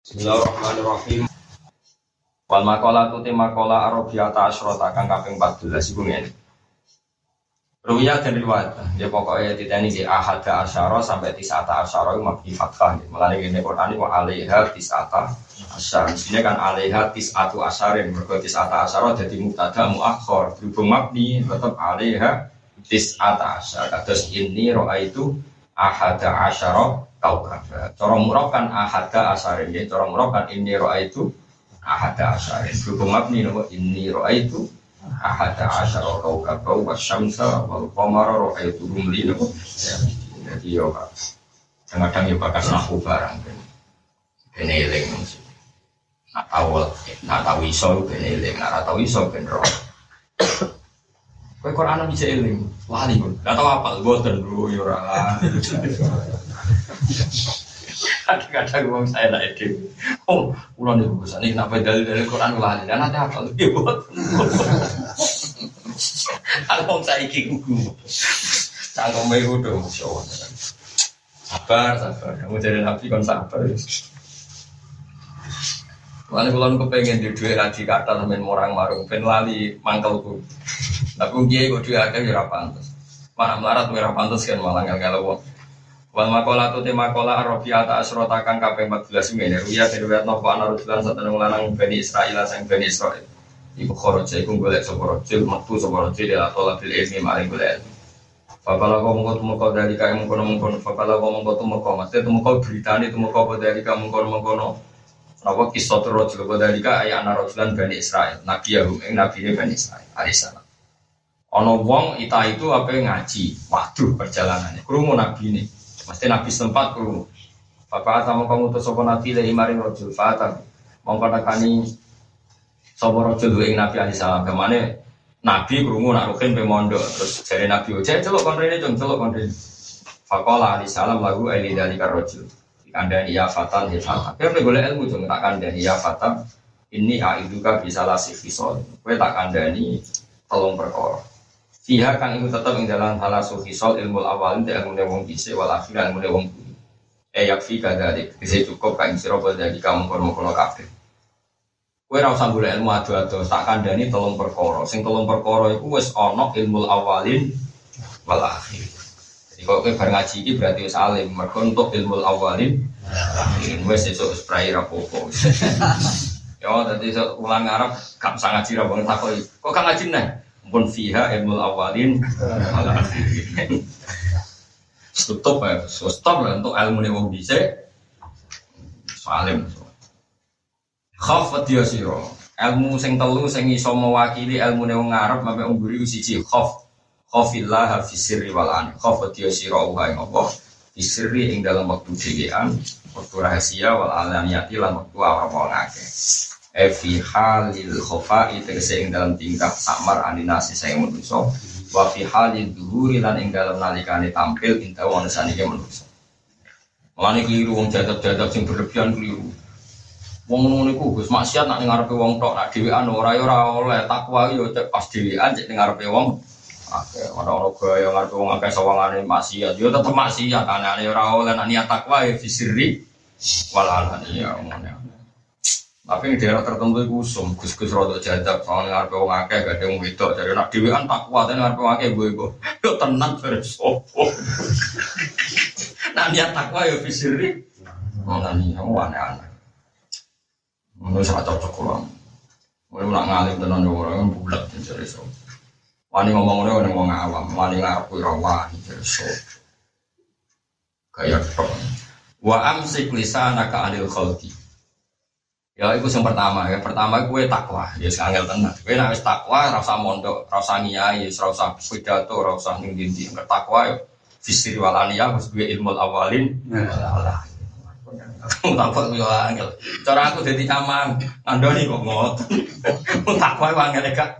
Bismillahirrahmanirrahim. Wal makola tu te makola arabiyata asyrota kang kaping 14 iku ngene. Ruwiyah dan riwayat, dia pokoknya tidak ini di ahada asyara sampai tisata asyara itu mabdi fathah. Mulai ini Quran itu alaiha tisata asyar. Di sini kan alaiha tisatu asyarin. Mereka tisata asyara jadi mutada muakhor. Berhubung mabdi tetap alaiha tisata asyar. Terus ini roa itu ahada asyara kaukab. Cara murab kan ahada asyarin. Ya. Cara murab ini roa itu ahada asyarin. Berhubung mabdi ini roa itu ahada asyara kaukaba wa syamsa wal qamara ra'aytuhum li jadi yo kadang-kadang yo bakas nahu barang ben eling nak tahu nak tahu iso ben eling nak tahu iso ben Kowe Quran bisa eling, wali pun. Gak tau apa, boten dulu yo ora. Kadang-kadang ngomong saya lah itu. Oh, ulang nih bosan ini kenapa dari dari Quran lali dan ada apa lagi buat? Kalau saya ikut gugu, cangkem meru dong, Sabar, sabar. Kamu jadi nabi kan sabar. Lalu kalau kepengen di dua ngaji kata temen orang marung, pen lali mangkelku. Tapi dia kok dua agak ya pantas. Mana melarat merah pantas kan malah nggak kalau Wal makola tu tema kola arrofiata asrota kang kaping 14 ini ruya riwayat nopo ana rujulan satene lanang Bani Israil sang Bani Israil. Iku khoroja iku golek sapa rajul metu sapa rajul ya tola bil ilmi maring golek. Fakala kau mengkau tu mengkau dari kau mengkono mengkono. Fakala kau mengkau tu mengkau maksudnya tu mengkau beritani tu mengkau dari kau mengkono mengkono. Napa kisah rajul kau dari kau anak rajulan Bani Israil. Nabi Yahum ing Nabi ini Bani Israil. Alaihissalam. Ono wong ita itu apa ngaji. Waduh perjalanannya. Kerumun Nabi ini. Pasti Nabi sempat kurung. Bapak sama kamu tuh sopo Nabi dari maring rojul fata. Mongko nekani sopo rojul ing Nabi alaihi salam. Ke mana Nabi kurungu nak rukin pemondo terus dari Nabi Ucai celok konrene cung celok konrene. Fakola alaihi salam lagu eli dari karojul. Kandani ya fatan ya fatan. Kau boleh ilmu cung tak kandani ya fatan. Ini aiduka bisa lasih fisol. Kue tak kandani tolong perkara. Fiha kang iku tetep ing dalam halasu hisol ilmu awalin te ilmu wong dhisik wal akhir ilmu wong kuwi. E yakfi kadalik, bisa cukup kang sira dari kamu kono-kono kabeh. Kowe ora usah golek ilmu ado-ado, tak kandhani tolong perkara. Sing tolong perkara iku wis ana ilmu awalin wal akhir. Jadi kalau kowe bar ngaji iki berarti wis alim, mergo untuk ilmu awalin wis esuk wis prai rapopo. Ya, tadi ulang Arab gak usah ngaji ra wong takoki. Kok gak ngaji neh? Pun fiha ilmu awalin. Stop ya stop lah untuk ilmu wong bisa salim. Khafat dia siro ilmu sing telu sing iso mewakili ilmu nih wong Arab sampai wong buri siji khaf. Khafillah fisirri walan khafat dia siro uha ing apa? Fisirri ing dalam waktu dhewean waktu rahasia wal alaniyati lan waktu awal-awal Efi halil khofa itu ing dalam tingkah samar aninasi saya manusia wa fi halil duhuri lan ing dalam nalikane tampil inta wong sanike manusia Mulane keliru wong jadab-jadab sing berlebihan keliru. Wong ngono niku Gus maksiat nak ngarepe wong tok nak dhewean ora ya ora oleh takwa yo cek pas dhewean cek ngarepe wong. Akeh ora ora gaya ngarepe wong akeh sawangane maksiat. Yo tetep maksiat anane ora oleh nak niat takwa ya fisiri walalan ya ngono tapi di daerah tertentu itu usum, gus-gus rodok jadab, soalnya ngarepe wong akeh gak ada wong wedok, jadi nak dhewean tak kuat, ngarepe wong akeh gue gue, yo tenang dari sopo. Nah niat takwa yo fisiri, mana nih, kamu aneh-aneh. Menurut saya cocok kurang. Mulai nak ngalim tenan yo orang bulat jadi sopo. Wani ngomong ngomong ngomong awam, wani ngarepe rawan jadi sopo. Kayak tok. Wa amsik lisanaka anil khalqi. Ya itu yang pertama, ya pertama gue takwa, ya sangel tenan. Gue nangis takwa, rasa mondok, rasa ngiyai, rasa pidato, rasa ning dindi. Takwa ya fisir walania, harus gue ilmu awalin. Allah. Takwa gue angel. Cara aku jadi nyaman, andoni kok ngot. Takwa gue angel kak.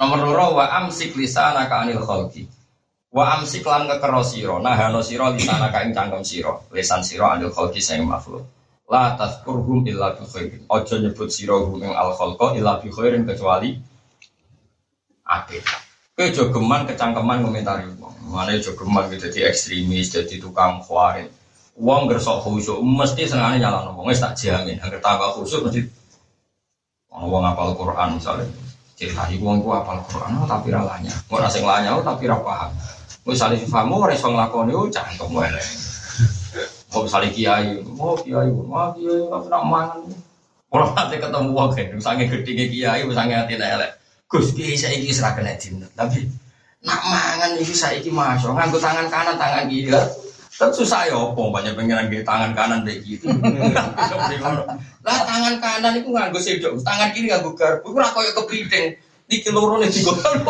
Nomor loro wa amsik lisanaka anil khalqi. Wa amsik lan kekero sira, nahano sira lisana kaing cangkem sira, lisan sira anil khalqi sing makhluk. La tazkurhum illa bi khairin. Nyebut sira hum al khalqa illa bi khairin kecuali apik. Kowe aja geman kecangkeman komentari wong. Mane aja geman gitu dadi ekstremis, dadi tukang khawarin. Uang gersok khusyuk mesti sengaja nyala ngomong, tak jamin. Agar tambah khusyuk mesti uang apal Quran misalnya. Cerita ibu uang apal Quran, oh, tapi ralanya. Mau nasi lanya, oh, tapi rapaham. Misalnya si famu, reso ngelakoni, oh cantik mulai. Mau misalnya kiai, mau kiai, mau kiai, nggak pernah mangan. Kalau nanti ketemu uang kan, misalnya gede kiai, misalnya hati elek. Gus kiai saya ini serah kena tapi nak mangan ini saya ini masuk, nganggu tangan kanan, tangan kiri. Kan susah ya opo banyak pengiran di tangan kanan begitu. lah tangan kanan itu nganggo sedok, tangan kiri nganggo garpu. Ora koyo kepiting. Iki loro nek digotong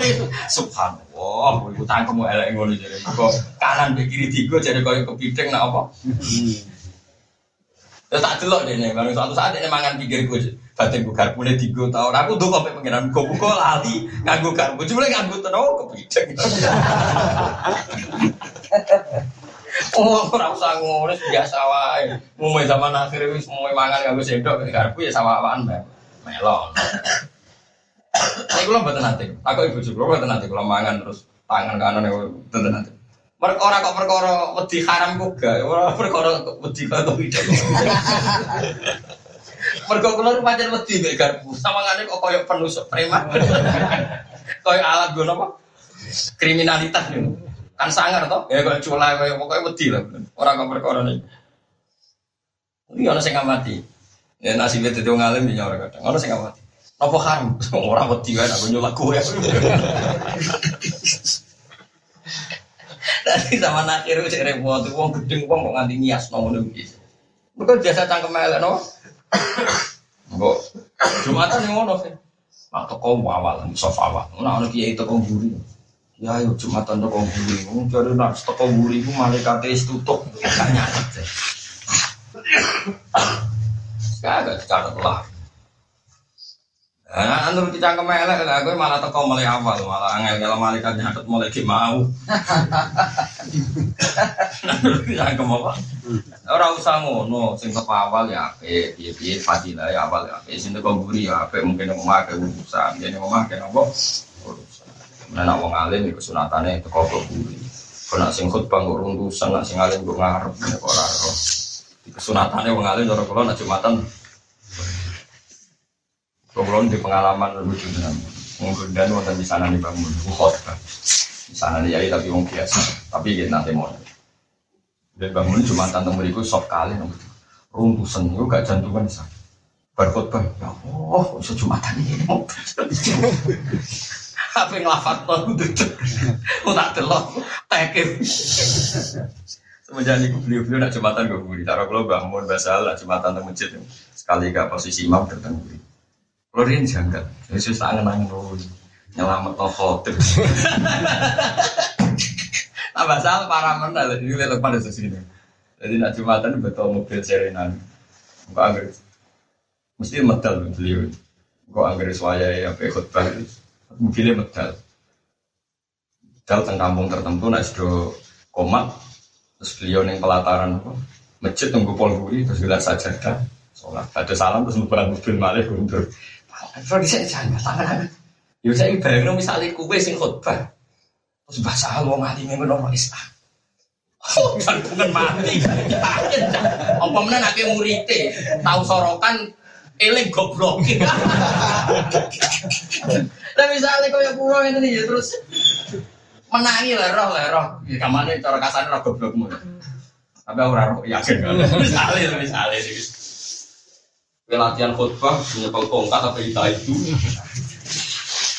itu. Subhanallah, iku tangkemu elek ngono jare. Kok kanan be kiri digo jadi koyo kepiting nak apa? Ya tak delok dene, baru suatu saat dene mangan pinggir gue. Batin gue garpu nih digo tau. Aku tuh kok pengiran gue buka lali nganggo garpu. Cuma nganggo tenau kepiting. Oh, ora usah ngono biasa wae. Mulai zaman akhir wis mulai mangan kanggo sendok garpu ya sawaan melon. Saya kula mboten nate. Aku ibu juga mboten nate kula mangan terus tangan kanan mboten nate. Perkara kok perkara wedi haram kok gak, ora perkara wedi kok tidak. Mergo kula pancen wedi mek garpu. Sawangane kok koyo penusuk preman. Koyo alat gue apa? Kriminalitas nih. Kan sangar toh, ya kalau culai kayak pokoknya wedi lah. Orang kau perkara nih. Ini orang sing mati. Ya nasibnya itu ngalim di orang kadang. Orang sing mati. Apa haram? Orang wedi kan aku nyulak kue. Dari zaman akhir itu repot, uang gedeng uang kok nganti nias nomor gitu. Bukan biasa cangkem elek no. Kok Jumatan yang ngono sih. Mak toko awal, sofa awal. Nah, ono kiai toko buri. Ya yo Jumatan toko buri. Wong jare nak toko buri ku malaikat wis tutup gak nyatet. Kagak dicatat lah. Nah, anu kita kemelek lah, gue malah teko mulai awal, malah angel kalau malaikat nyatet mulai mau. Kita apa? Orang usah ngono, sing teko awal ya ape, piye piye fadilah ya awal ya ape, sing teko buri ya ape, mungkin mau makan urusan, jadi mau makan apa? Nah, nak wong alim iku sunatane teko buri. Kok nak sing khutbah kok runtusan, nak sing alim kok ngarep nek ora ora. Sunatane wong alim cara kula nak Jumatan. Kula di pengalaman lucu dengan mungkin dan wonten di sana nih bangun khutbah. Di sana nih yai tapi wong biasa, tapi gitu nanti mau. Dan bangun Jumatan teng mriku sok kali nang runtusan itu gak jantungan sih. Berkhutbah, ya Allah, kok Jumatan ini mau. Apa ngelafat tuh duduk, tak telok, tekin. Semenjak beliau-beliau nak jumatan gue buri. Cara kalau bangun basal lah jumatan di masjid sekali gak posisi imam buri. Kalau dia janggal, Yesus angen angen dulu nyelamat no khotir. Nah basal para mana ini lihat pada sini. Jadi nak jumatan betul mobil serenan. Enggak angger. Mesti medal beliau. Enggak angger suaya ya khutbah mobilnya medal medal teng kampung tertentu nak sudah komat terus beliau neng pelataran apa masjid tunggu polguri terus bilang sajadah sholat ada salam terus ngebarang mobil malih guntur kalau bisa jangan tangan Yo saya bayang misalnya kue sing khutbah terus bahasa mati minggu nomor Islam Oh, bukan mati. Apa mana nak murite tahu sorokan eling goblok. Lah misalnya kau yang pulau ini ya terus menangi lah roh lah roh. Ya kamane cara kasar roh goblokmu. Tapi aku roh yakin kan. Misalnya misalnya latihan khutbah nyepel tongkat apa kita itu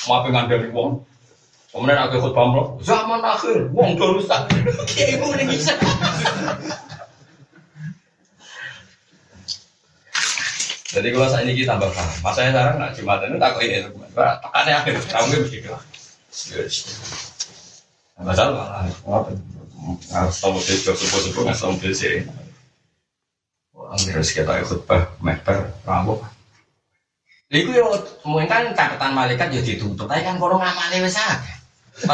mau pengen dari wong kemudian aku khutbah lo zaman akhir wong do rusak kayak ibu ini bisa Jadi kalau saya ini tambah paham. Mas saya sekarang nak jumatan takut ini teman. Tekannya akhir kamu begitu. Masalah apa? Harus tahu jauh sepuh sepuh nggak tahu sih. Terus kita ikut bah, meper, rambut. Iku yo mungkin kan catatan malaikat ya ditutup, tapi kan kalau ngamali wes akeh.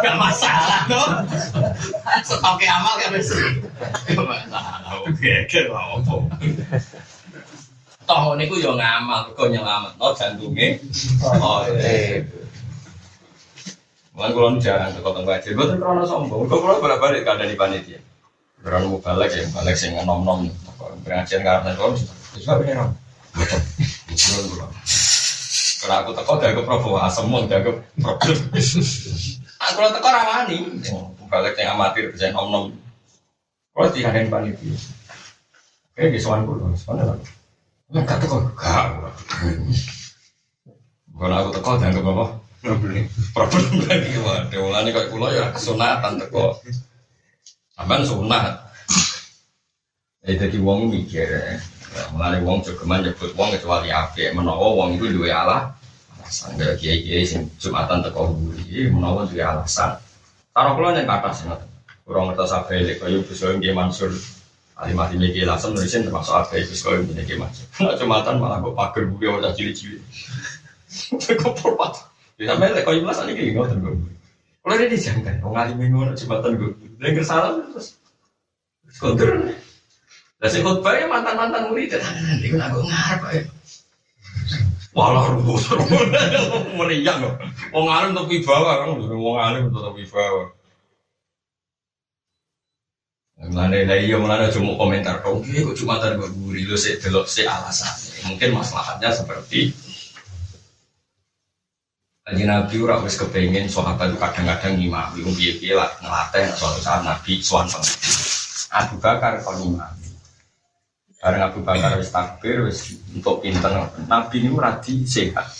Gak masalah tuh. Stoknya amal kan bisa. Gak masalah. Lah apa. Toh niku yo ngamal kok nyelamet no jantunge. Oh, Mulai kalau jarang tuh kotong ngaji, gue tuh sombong. Gue kalau bolak balik ada di panitia. Berani mau balik ya, balik sih nom nom. Pengajian karena kalau juga beneran. Betul. Betul. Karena aku teko gak provo asem mau gak problem. Aku lo teko rawani. Balik yang amatir bisa nom nom. Kalau tidak ada yang panitia. Kayak di soal gue, soalnya lah. Enggak teko, gak. Kalau aku teko dianggap apa? Problem. Problem lagi waduh. Mulane kok kula ya kesunatan teko. Sampeyan sunat. Eh dadi wong mikir. Ya, mulane wong jogeman nyebut wong kecuali apik menawa wong itu duwe Allah. Alasan gak kiai-kiai sing Jumatan teko buri menawa duwe alasan. Karo kula yang kata ngoten. Kurang ngertos abe kaya bisa nggih Mansur. Alimati miki langsung nulisin termasuk abe wis koyo ngene iki Mansur. Jumatan malah kok pager buri ora cilik-cilik. Kok perpat. Ya sampai lek koyo belas iki ngoten kok. Kalau dia dijangkan, wong alim ngono jembatan gue. Dia salah terus kontur. Lah sing khotbah ya mantan-mantan murid tenan iku aku ngarep ae. Walah rumus meriang kok. Wong alim untuk wibawa kan, wong alim untuk wibawa. Mulane lah iya mulane cuma komentar kok, kok cuma tar gue guri lu sih delok sih alasannya. Mungkin masalahnya seperti Kaji Nabi ora wis kepengen sahabat itu kadang-kadang ngimami wong piye-piye lah ngelatih suatu saat Nabi pengen. Abu Bakar kon ngimami. Bareng Abu Bakar wis takbir wis untuk pinter Nabi ini radi sehat.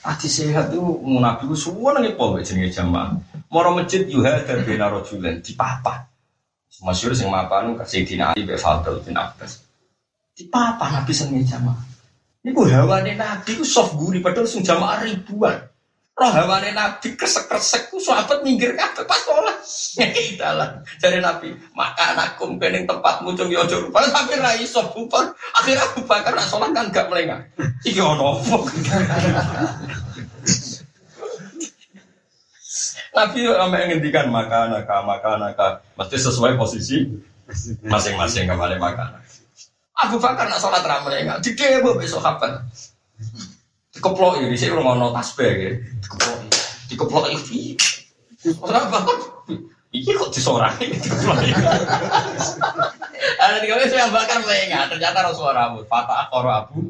Radi sehat itu Nabi ku suwon nang pol jenenge jamaah. Moro masjid yuha dan bina rojulen di papa. Masyur sing mapan kasih dina Ali bin Fadl bin Abbas. Di papa Nabi seneng jamaah. Ini ku hawane Nabi ku soft gurih padahal sing jamaah ribuan. Roh hawane Nabi kresek-kresek ku sahabat minggir kabeh pas sholat. Ngeki dalan. Jare Nabi, maka anakku kening tempatmu cung yo jur. Padahal sampe ra iso bubar. Akhirnya Abu Bakar nak sholat kan gak melengah. Iki ono apa? Nabi sampai ngendikan maka anaka maka anaka mesti sesuai posisi masing-masing kembali makanan. Abu Bakar nak sholat ramai enggak, di demo besok kapan? Dikeplok ini sih rumah tasbih ya, dikeplok, dikeplok ini. Orang Bakar, ini kok disorakin dikeplok ini. Ada di kami saya bakar enggak, ternyata Rasulullah rambut, Fatah akor Abu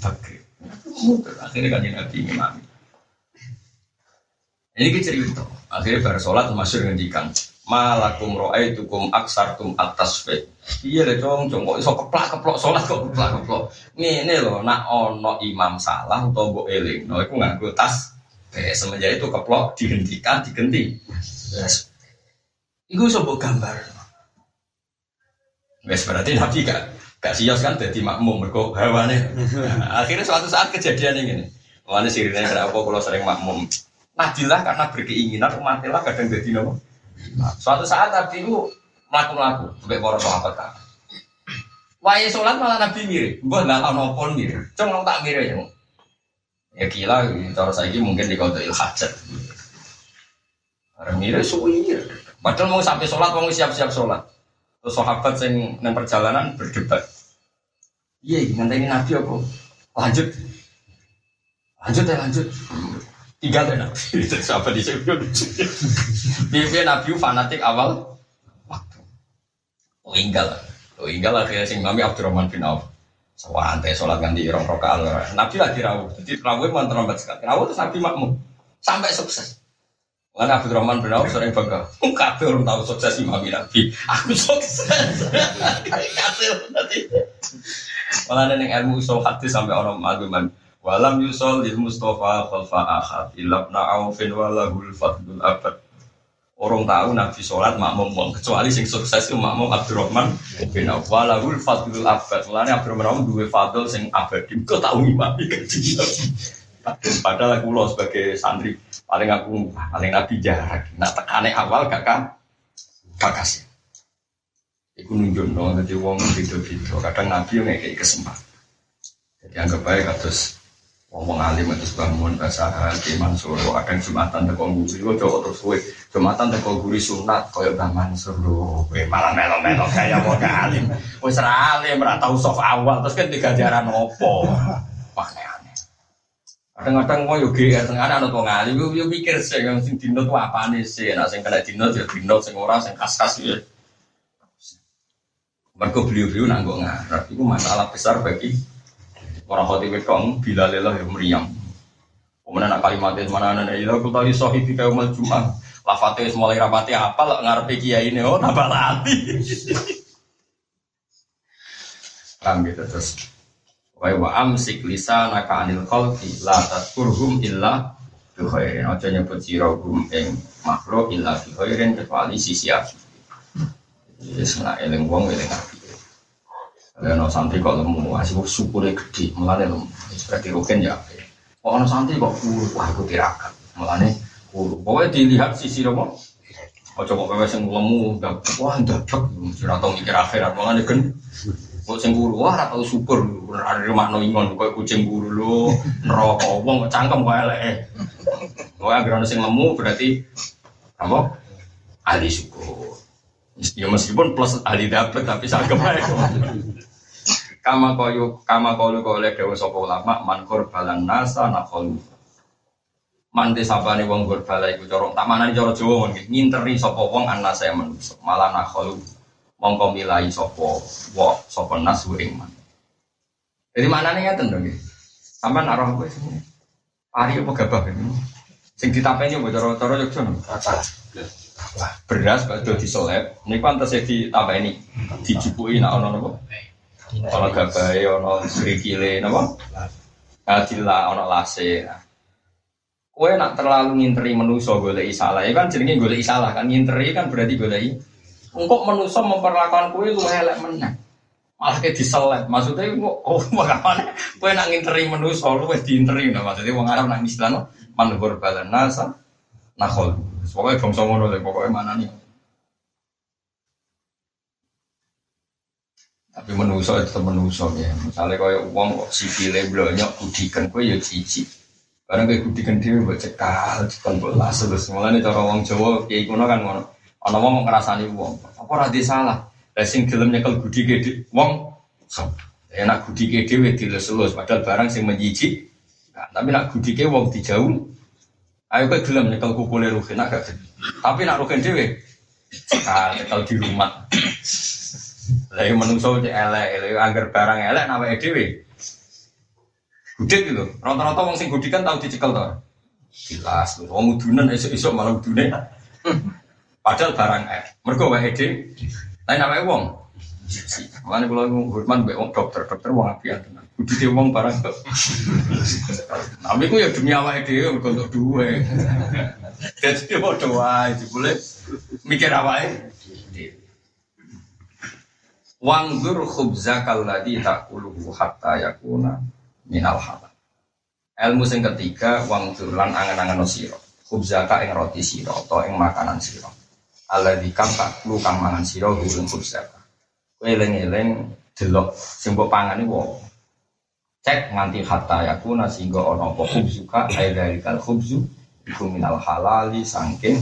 Bakar. Akhirnya kan Nabi ngimami. Ini cerita. Akhirnya baru sholat masuk ngendikan malakum ro'aitukum aksartum atas fe. Iya deh cong, cong kok iso keplak keplok sholat kok keplak keplok. Ngene lho, nak ono imam salah atau mbok eling, no iku nganggo tas. Eh, semenjak itu keplok dihentikan, digenti. Yes. Iku iso mbok gambar. Wes berarti Nabi gak gak sios kan jadi makmum mergo hawane. Nah, akhirnya suatu saat kejadian ini. Mana sirine kenapa kalau sering makmum? Nabilah karena berkeinginan umatnya kadang jadi nopo. Nah, suatu saat Nabi itu melaku-melaku sebagai para sahabat kan. Wahai sholat malah Nabi mirip, gue nggak tahu nopo mirip, cuma tak mirip ya. Ya gila, cara saya ini mungkin di kota hajat. Mirip suwi Padahal mau sampai sholat, mau siap-siap sholat. Terus sahabat yang neng perjalanan berdebat. Iya, nanti ini Nabi apa? Lanjut, lanjut ya lanjut tinggal deh nabi siapa di sini Bibi nabi fanatik awal. Waktu. Oh tinggal oh akhirnya sing mami Abdurrahman bin Auf. Sewantai sholat ganti irong rokaat Nabi lagi rawuh Jadi rawuh memang terlambat sekali. Rawuh terus Nabi makmum. Sampai sukses. Karena Abdurrahman bin Auf sering bangga. Kabeh orang tahu sukses Imam Nabi. Aku sukses. Kabeh nanti Malah ada yang ilmu usul hadis sampai orang agama Walam yusol lil Mustafa khalfa ahad ilabna aufin walahul fadlul abad. Orang tahu Nabi sholat makmum wong kecuali sing sukses itu makmum Abdurrahman bin Auf walahul fadlul abad. Mulane Abdurrahman dua fadl sing abadi. Kau tahu imam Padahal aku lo sebagai santri paling aku paling Nabi jarak. Nak tekane awal gak kan gak kasih. Iku nunjuk no, jadi wong video-video. Kadang Nabi yang kayak kesempatan. Jadi anggap baik terus Wong alim itu bangun bahasa di Mansur, kadang jumatan teko guri, kok jauh terus kue jumatan teko guri sunat, koyok bang Mansur. Kue malah melo melo kayak mau alim, kue seralim, merah tahu soft awal, terus kan tiga jaran opo, wah aneh. Kadang-kadang mau yo GR tengah ana to ngali yo yo mikir sing tuh apa nih sih? Nah sing kena dino ya dino sing ora sing kas-kas ya. Mergo beliau-beliau nanggo ngarep itu masalah besar bagi orang khotib kong bila lelah yang meriam. Kemudian nak kalimatnya mana nana ilah aku tahu sohib di kaum cuma lafate mulai rapati apa lah ngarepe kiai ini oh tambah latih. Paham gitu terus Wa wa amsik lisanaka anil khalqi la tadkurhum illa bi. Aja nyebut sira ing makhluk illa bi kecuali sisi api. Wis nak eling wong eling api. Kalau no santri kok lemu, asih syukurnya gede, mulane lemu. Berarti rugen ya. Kok ono santri kok kuru, wah aku tirakat. Mulane kuru. Pokoknya dilihat sisi apa? Ojo kok kowe sing lemu, wah ndadak, ora tau mikir akhirat, mulane gen Kucing buru, wah atau syukur, ada rumah no ingon, kucing buru lo, neraka, wong cangkem kau elek. Kau agar sing lemu berarti apa? Ahli syukur. Ya meskipun plus ahli dapet tapi sagem ae. Kama koyo kama koyo oleh dewa sapa ulama man balan nasa nakolu. Mande sabane wong iku cara tak manani cara Jawa nginteri sapa wong anasa manusa malah nakolu mongko milai sopo wo sopo nas ing man. Jadi mana nih ya tentu gitu. Sampai naruh gue sini. Pari apa gabah ini? Sing ditapenya apa cara-cara Jogja Beras bakal disolep. Ini pantas ya ditambah ini. Dijupui nak ono nopo. Ono gabah, ono serikile nopo. Adila ono lase. Kue nak terlalu nginteri menuso golek salah, ya kan jenenge golek salah kan nginteri kan berarti golek Engkau manusia memperlakukan kue lu elek menang. Malah kayak diselet. Maksudnya kok oh makanya kue nak nginteri manusia lu wes diinteri. Nah, maksudnya wong Arab nak istilah manhur balan nasa nakol. Pokoknya bangsa ngono deh. Pokoknya mana nih. Tapi manusia itu manusia ya. Misalnya kau uang kok sipile blonyok kudikan kue ya cici. Karena kayak kudikan dia buat cekal, cekal bola terus. Mulanya cara uang Jawa kayak kuno kan ngono. Ana wong ngrasani wong, apa ora salah. Lah sing gelem nyekel budike wong enak budike dhewe dilus-lus padahal barang sing menjijik. Nah, tapi nak budike wong dijauh. Ayo kowe gelem nyekel kukule rugen nak gak. Tapi nak rugen dhewe sekal nyekel di rumah. Lah yang menungso cek elek, elek anggar barang elek nawake dhewe. Gudik gitu. Rata-rata wong sing gudikan tau dicekel to. Jelas, wong udunan esuk-esuk malah udune. Padahal barang eh, mereka wae ide, tapi namanya wong. Makanya kalau hormat mbak wong dokter, dokter wong apian tenan. Dia wong barang kok. Tapi aku ya demi awak ide, mereka untuk dia mau doa, itu boleh mikir awak Wangzur khubza kalladhi ta'kuluhu hatta yakuna minal halal. Ilmu sing ketiga wangzur lan angan-angan sira. Khubzaka ing roti sira atau ing makanan sira. Allah di kang tak lu kang mangan siro gurun kursa. Eleng-eleng delok sing mbok pangan iku cek nganti hatta yakuna sehingga ana apa dari kal khubzu iku minal halali sangking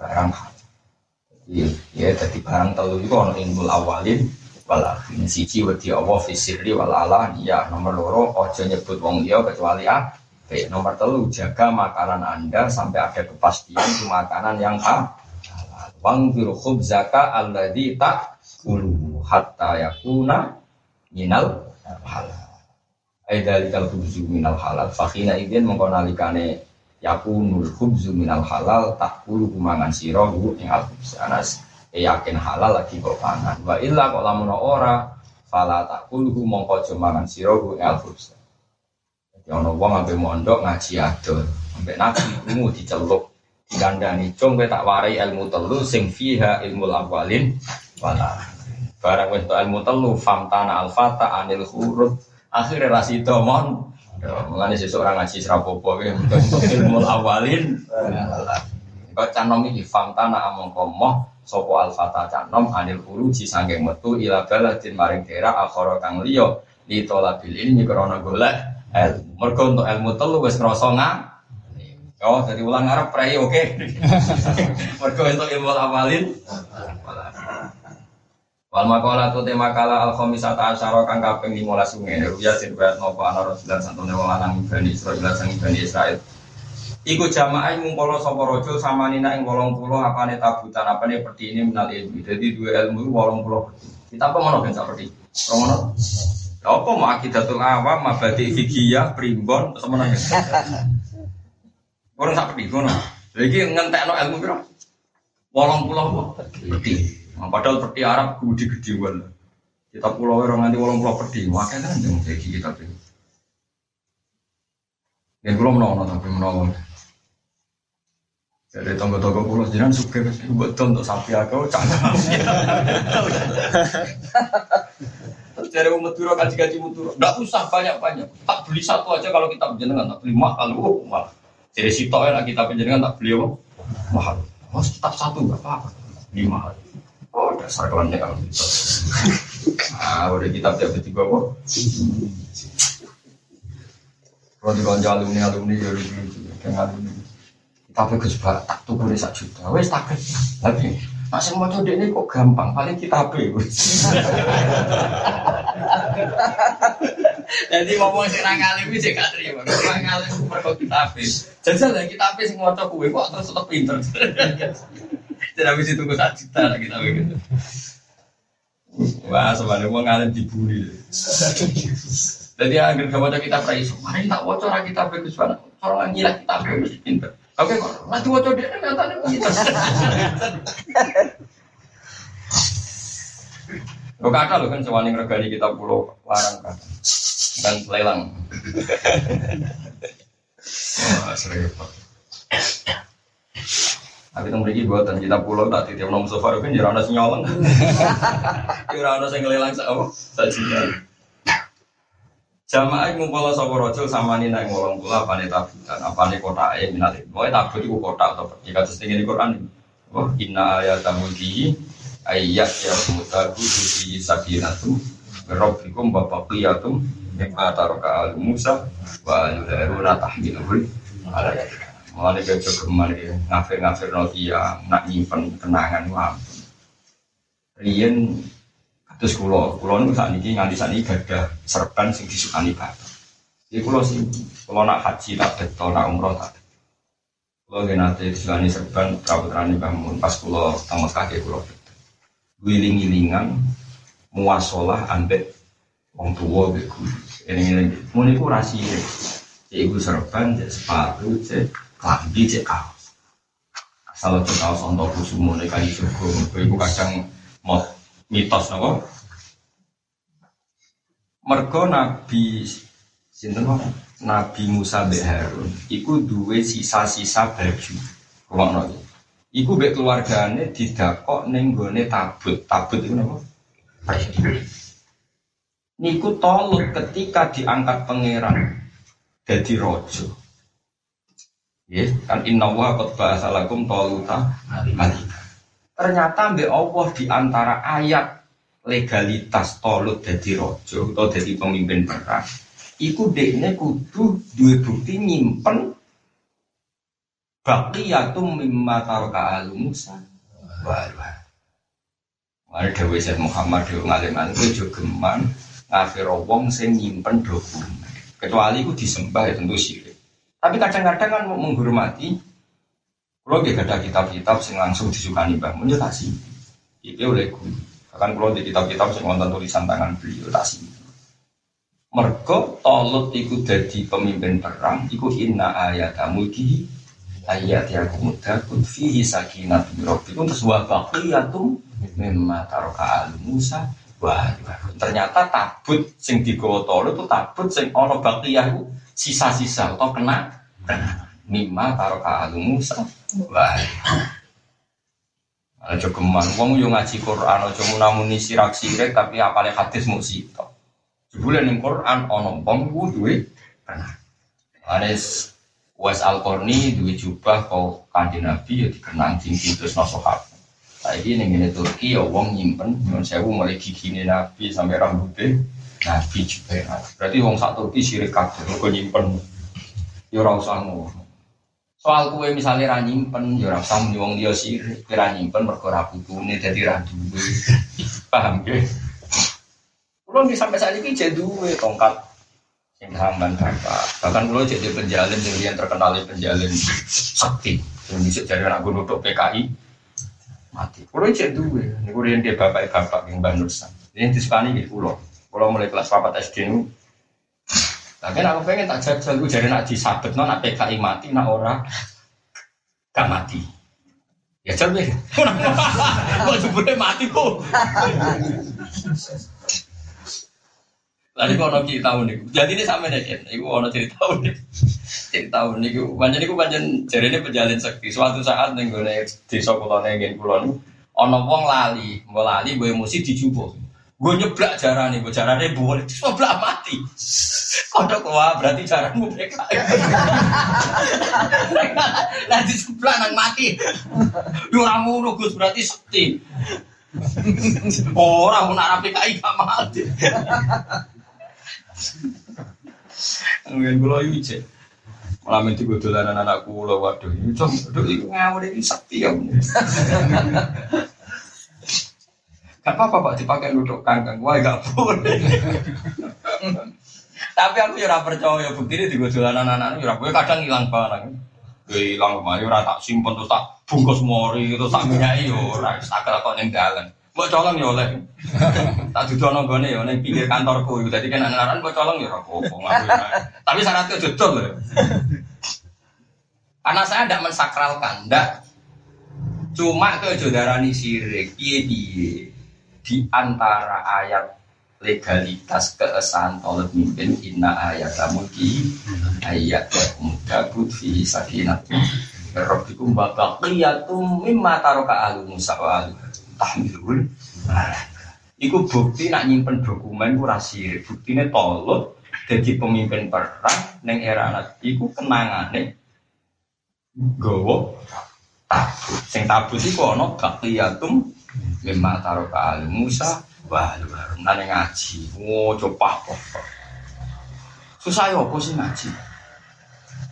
barang halal. Iya, ya tadi barang telu itu ono ilmu awalin wal akhirin siji wedi Allah fi sirri wal ya nomor loro ojo nyebut wong liya kecuali ah nomor telu jaga makanan Anda sampai ada kepastian makanan yang ah Wangfir khubzaka alladhi ta'kulu hatta yakuna minal halal. Aidalikal khubzu minal halal. Fakhina idin mengkonalikane yakunul khubzu minal halal takulu kumangan sirohu ing al khubzanas. E yakin halal lagi kok pangan. Wa illa kok lamun ora fala takulu mongko mangan sirohu ing al khubzan. Jadi ana wong ampe mondok ngaji adol, ampe nabi kumu diceluk dikandani cung tak warai ilmu telu sing fiha ilmu awalin wala barang wis ilmu telu famtana alfata anil huruf akhirnya rasi domon mengenai seseorang ngaji serapopo ilmu awalin kok canom ini famtana among komoh sopo alfata canom anil huruf sangking metu ila baladin maring daerah akhara kang liya li tolabil ilmi krana golek ilmu mergo untuk ilmu telu wis ngrasa Oh, jadi ulang Arab pray oke. Okay. Mergo untuk ilmu awalin. Wal makalah tu tema kala al khamisata asyara kang kaping 15 sungai ruya sing bayat nopo ana rajulan santune wong lanang Bani Israil sang Bani Israil. Iku jamaah ngumpul sapa raja samanina ing 80 apane tabutan apane peti ini menal ilmu. Jadi dua ilmu 80 Kita apa ngono ben sak peti. Ngono. Apa mau akidatul awam, mabadi fikiyah, primbon, semuanya. Orang sak peti ngono. Lagi ngentekno ilmu piro? Wolong pulau peti. Nah, padahal peti Arab gede gedewan. Kita pulau orang nanti wolong pulau peti. Makanya kan yang kita pilih. Yang belum menolong tapi menolong. Jadi tonggo-tonggo pulau jiran suka betul untuk sapi aku canggung. Dari umat Madura kaji kaji Madura, nggak usah banyak banyak. Tak beli satu aja kalau kita penjenengan tak beli mahal, oh mahal. Jadi si toel kita penjenengan tak beli apa? Mahal. Mas tetap satu nggak apa-apa, lima. Oh, dasar kelamnya kalau gitu. Ah, udah kitab tiap detik apa? Kalau di konco alumni alumni ya lucu lucu, kayak alumni. Tapi gue coba tak boleh satu juta, wes tak Tapi masih mau coba ini kok gampang, paling kita HP. Jadi ngomong sih nang alim sih gak terima. Nang alim mergo kita HP. Jajal kita HP sing maca kuwe kok terus tetep pinter. Jadi habis itu gue satu juta lagi tapi gitu. Wah, sebenarnya mau ngalim dibully. Jadi agar gak baca kita prai, mari tak wocor kita bagus banget. Orang gila kita bagus pinter. Oke, nanti wocor dia nyatanya kita. Lo kata lo kan sewani regani kita pulau larang kan dan lelang. Wah, sering tapi teng mriki buatan kita pulau tak titip nomor sofa kan jadi ana sing nyolong. Ora ana sing ngelelang sak apa? Sak juta. Jamaah ngumpul sapa rajul samani nang wolong kula apane tabutan, apane kotake minate. Pokoke tabut iku kotak atau ya kados ning Quran. Oh, inna ayata mulki ayat ya mutaku fi sakinatu rabbikum wa baqiyatum mimma taraka al Musa wa al-haruna tahmiluhu ala Mulai ke geman ya, ngafir-ngafir notia, nak nyimpen kenangan wah. Rian terus kulo, kulo nu saat ini nganti saat ini gada serban sing disukani bapak. Jadi kulo sih, kulo nak haji tak betul, nak umroh tak. Kulo gak nanti disukani serban, kabutrani bangun pas kulo tamat kaki kulo betul. Wiling-wilingan, muasolah ambek wong tua beku. Ini ini, mau niku rahasia. Ibu serban, sepatu, cek klambi cek kaos. Asal cek kaos untuk kusumo nek kali suku, ibu kadang mau mitos napa? Mergo Nabi sinten Nabi Musa bin Harun iku duwe sisa-sisa baju. Iki. Iku mbek keluargane didakok ning gone tabut. Tabut itu napa? Niku tolut ketika diangkat pangeran jadi rojo. Ya, kan inna wa qad ba'asalakum taluta malika. Ternyata mbek Allah di antara ayat legalitas tolut jadi rojo atau jadi pemimpin perang. Iku dekne kudu dua bukti nyimpen baqiyatum mimma taraka al Musa. Wah. Mari Dewi Syed Muhammad Dewi ngalim itu juga geman ngafir wong sing nyimpen dokumen. Kecuali itu disembah ya tentu syirik. Tapi kadang-kadang kan menghormati. Kalau gak ada kitab-kitab yang langsung disukani mbah, mun tak sih. Itu oleh guru. Bahkan kalau di kitab-kitab yang nonton tulisan tangan beliau tak sih. Mergo tolut ikut jadi pemimpin perang, ikut inna ayat mulki ayat yang muda kun fihi sakinat rabbikum terus wa baqiyatum mimma taraka al Musa wah ternyata tabut sing digawa itu tabut sing ana baqiyah sisa-sisa atau kena kena mimma taruh alu Musa wah Aja geman, wong yo ngaji Quran, aja munamuni sirak sirik tapi apale hadis mau sito. Jebule ning Quran ono wong ku duwe kena. Anes Wes Al Qarni duwe jubah kau kanjeng Nabi ya dikenang cincin terus sahabat. Saiki ning ngene Turki ya wong nyimpen nyuwun sewu mulai gigine Nabi sampai rambutnya Nabi juga Berarti wong sak Turki sirik kabeh kok nyimpen ya ora usah ngono. Soal kue misalnya ra nyimpen ya ora usah muni wong liya sirik, ora nyimpen mergo ra putune dadi ra duwe. Paham ya? Kulo di sampai saat ini jadi tongkat yang hamban bapak. Bahkan kulo jadi penjalin yang terkenal penjalin sakti. Yang bisa jadi anak untuk PKI mati. Kulo jadi. Ini kulo yang dia bapak bapak yang bandusan. Ini disukani gitu kulo. Kulo mulai kelas papat SD ini. Tapi aku pengen tak jajal, gue jadi nak disabet, nak PKI mati, nak ora gak mati. Ya jal deh. Kok jebule mati kok. Lalu kalau kita tahu nih, jadi ini sama nih kan, ibu ono cerita nih, cerita nih, ibu banyak nih, banyak jadi ini penjalin sekti. Suatu saat nih gue di Sokoto nih, gini kulon, ono wong lali, mau lali, gue emosi dijubuk. Gue nyeblak jarah nih, gue jarah nih boleh, terus nyeblak mati. Kodok wah berarti jarahmu mereka. Nanti sebelah nang mati. Duramu nugus berarti sekti. Orang nak rapi kai gak mati. Mungkin kulo iki cek. Malah mesti gue dolanan anak kulo waduh ini cok, aduh ngawur ini sakti ya. Gak apa-apa pak dipakai duduk kangkang, wah gak boleh. Tapi aku ya percaya bukti ini di dolanan anak ya gue kadang hilang barang. Gue hilang mah ya tak simpen terus tak bungkus mori terus tak minyaki yo ora tak kok ning dalan. Mbok colong ya oleh. tak dudono gone ya ning pinggir kantorku. Dadi kan anak-anak mbok colong ya ora Tapi syaratnya dodol ya. Karena saya tidak mensakralkan, tidak. Cuma ke jodarani sirik, piye-piye di antara ayat legalitas keesahan tolak mimpin inna ayat mulki ayat muda fi sakinat Rabbikum wa baqiyatum mimma taraka ahlu Musa wa ahlu tahmilun Iku bukti nak nyimpen dokumen ku rasir Buktine tolut jadi pemimpin perang neng era anak iku kenangane gowo tabut. Sing tabut iku ana baqiyatum mimma taraka ahlu Musa wa ahlu Harun nane ngaji oh coba apa susah ya apa sih ngaji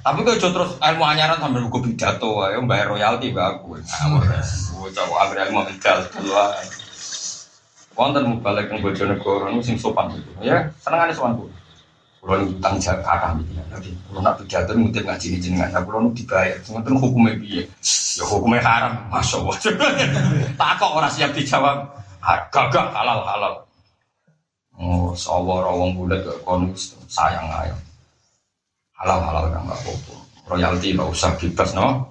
tapi kalau terus ilmu anyaran sambil buku pidato, ya bayar royalti bagus. Gue coba ambil ilmu medal dulu. Konten mau balik ke Bojonegoro, sing sopan gitu. Ya, seneng aja sopan gue. Kalau ini utang kata gitu. Jadi, kalau nak pidato mungkin ngaji ini jenengan. Nah, kalau dibayar, tuh hukumnya biye. Ya hukumnya haram, masya Allah. Tak kok orang siap dijawab. Gagak halal halal. Oh, sawar orang bulat ke konus sayang ayam halal halal kan nggak apa-apa royalti nggak usah bebas no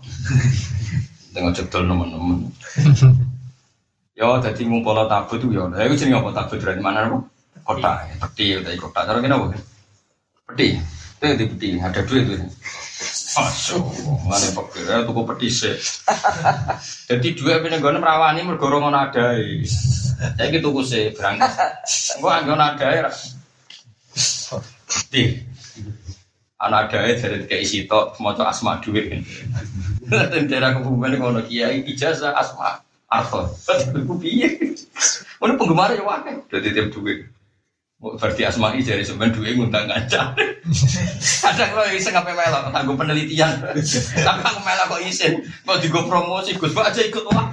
dengan jedol teman-teman yo jadi ngumpul tabu yo ya itu jadi ngapa tabu dari mana kota peti dari kota cara kenapa peti. Itu di peti. Ada duit itu. Masuk, mana pikir ya tuku peti sih. Jadi dua punya gue merawani mergorong ada. Saya gitu gue sih berangkat. Gue anggon ada ya. Di, anak ada dari kayak isi tok mau asma duit. Daerah kebumen ngono kiai ijazah asma arto aku piye? Mana penggemar ya wae. Jadi tiap duit berarti asma dari sebenarnya duit ngundang ada kalau iseng apa melok tanggung penelitian. Tapi aku melok kok isin mau juga promosi gus pak aja ikut wah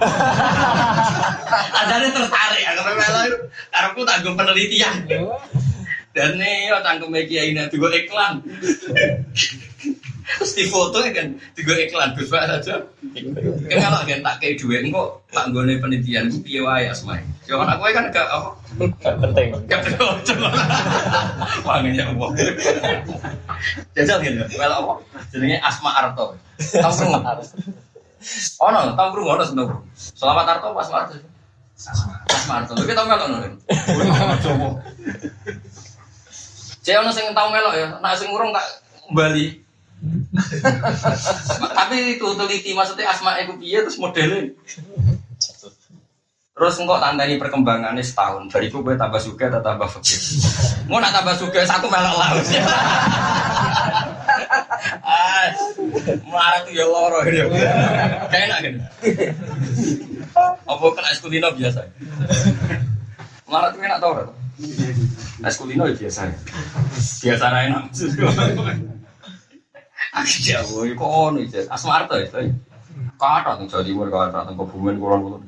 ada tertarik aku melok karena aku tanggung penelitian. Dan nih, tanggung media ini juga iklan. Terus di foto kan juga iklan Gus Pak. Kan kalau kan tak kayak duit kok tak gue penelitian gue piye wae asmai. Cuman aku kan gak apa penting. Gak penting. Wanginya apa? Jajal gitu. Well apa? Jenenge Asma Arto. Tahu krungu? Oh no, tahu krungu ono seneng. Selamat Arto Asma Arto. Asma Arto. Tapi tahu melok nih. Saya ono sing tau melok ya, nak sing urung tak Bali. Tapi itu teliti maksudnya asma iku piye terus modelnya. Terus engkau tandai perkembangannya setahun. Dari itu gue tambah suka atau tambah fakir. Mau nak tambah suka satu melok laut. Marah tuh ya loro ya. Kayak enak kan? Apa kena eskulino biasa? Marah tuh enak tau gak? Es kulino ya biasa ya. Biasa enak. Jauh, kok ono itu. Asmarta itu. Kata nih Jawa Timur, tentang kebumen kulon kulon.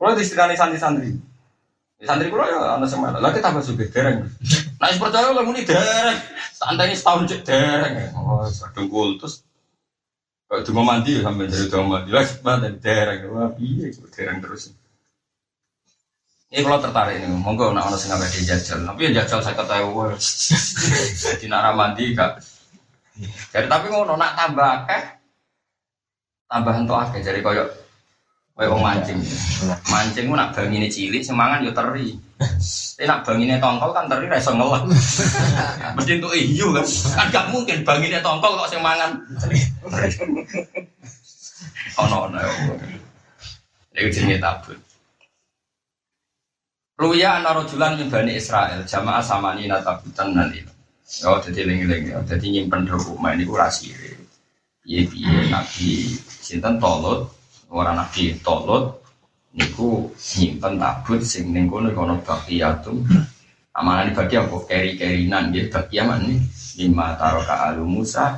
Kalau di sini santri-santri. Santri kula ya ana semana. Lah kita tambah sugih dereng. Nah, wis percaya lha muni dereng. Santai setahun cek dereng. Oh, kadung kultus. Kalau cuma mandi ya sampai dari cuma mandi lagi mana dereng. Wah, piye kok dereng terus. Ini kalau tertarik nih, monggo nak ono sing ngapain jajal. Tapi ya jajal saya ketahui. Jadi nak mandi kak. Jadi tapi ngono nak tambah akeh tambah entuk akeh jadi koyok koyok wong mancing. Mancing ku nak bangine cilik semangan yo teri. Tapi nak bangine tongkol kan teri ra iso ngelak. Mesti entuk iyo kan. Kan gak mungkin bangine tongkol kok sing mangan. Ono ono. Iku jenenge tabut. Ruya ana rajulan min Bani Israel jamaah samani natabutan nan itu. Oh, jadi lengi-lengi, jadi nyimpen dokumen ini kurang sih. Iya, iya, nabi sinten tolut, orang nabi tolut, niku nyimpen tabut sing ning kono kono baqiyatum. Amanah di bagi apa? Keri-kerinan. Dia bagi aman nih lima taroka alu Musa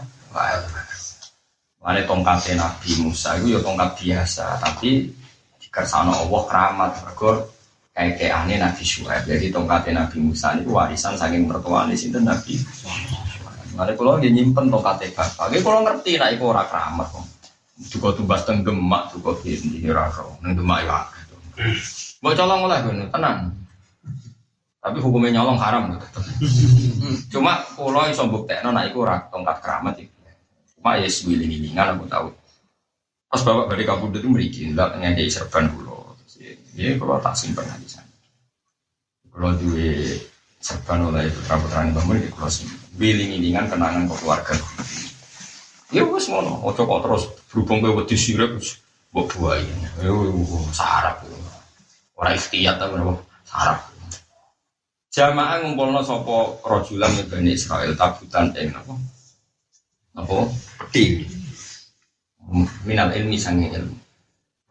Mana tongkat Nabi Musa itu ya tongkat biasa, tapi dikersano Allah keramat. Mergo aneh Nabi Syuaib. Jadi tongkatnya Nabi Musa itu warisan saking mertua di sini Nabi. Mana kalau dia nyimpen tongkatnya bapak, dia kalau ngerti nah itu orang keramat kok. Juga tugas teng demak, juga di raro, neng demak ya. Mau colong oleh gue, tenang. Tapi hukumnya nyolong haram gitu. Cuma kalau yang sombuk tekno, nah itu orang tongkat keramat itu. Cuma ya sewiling ilingan aku tahu. Pas bapak dari kabur itu meriki, enggak ngajai serban dulu. Ya kalau tak simpan di sana. Kalau dua serban oleh putra putra ini bangun di kalau simpan. Wiling ilingan kenangan ke keluarga. Ya wes ngono, ojo kok terus berhubung ke wedi sirep buat buaya. Ya sarap. Orang ikhtiar tapi apa sarap. Jamaah ngumpulno sapa rajulan min Bani Israel tabutan ing apa? Apa? Peti. Minal ilmi sange ilmu.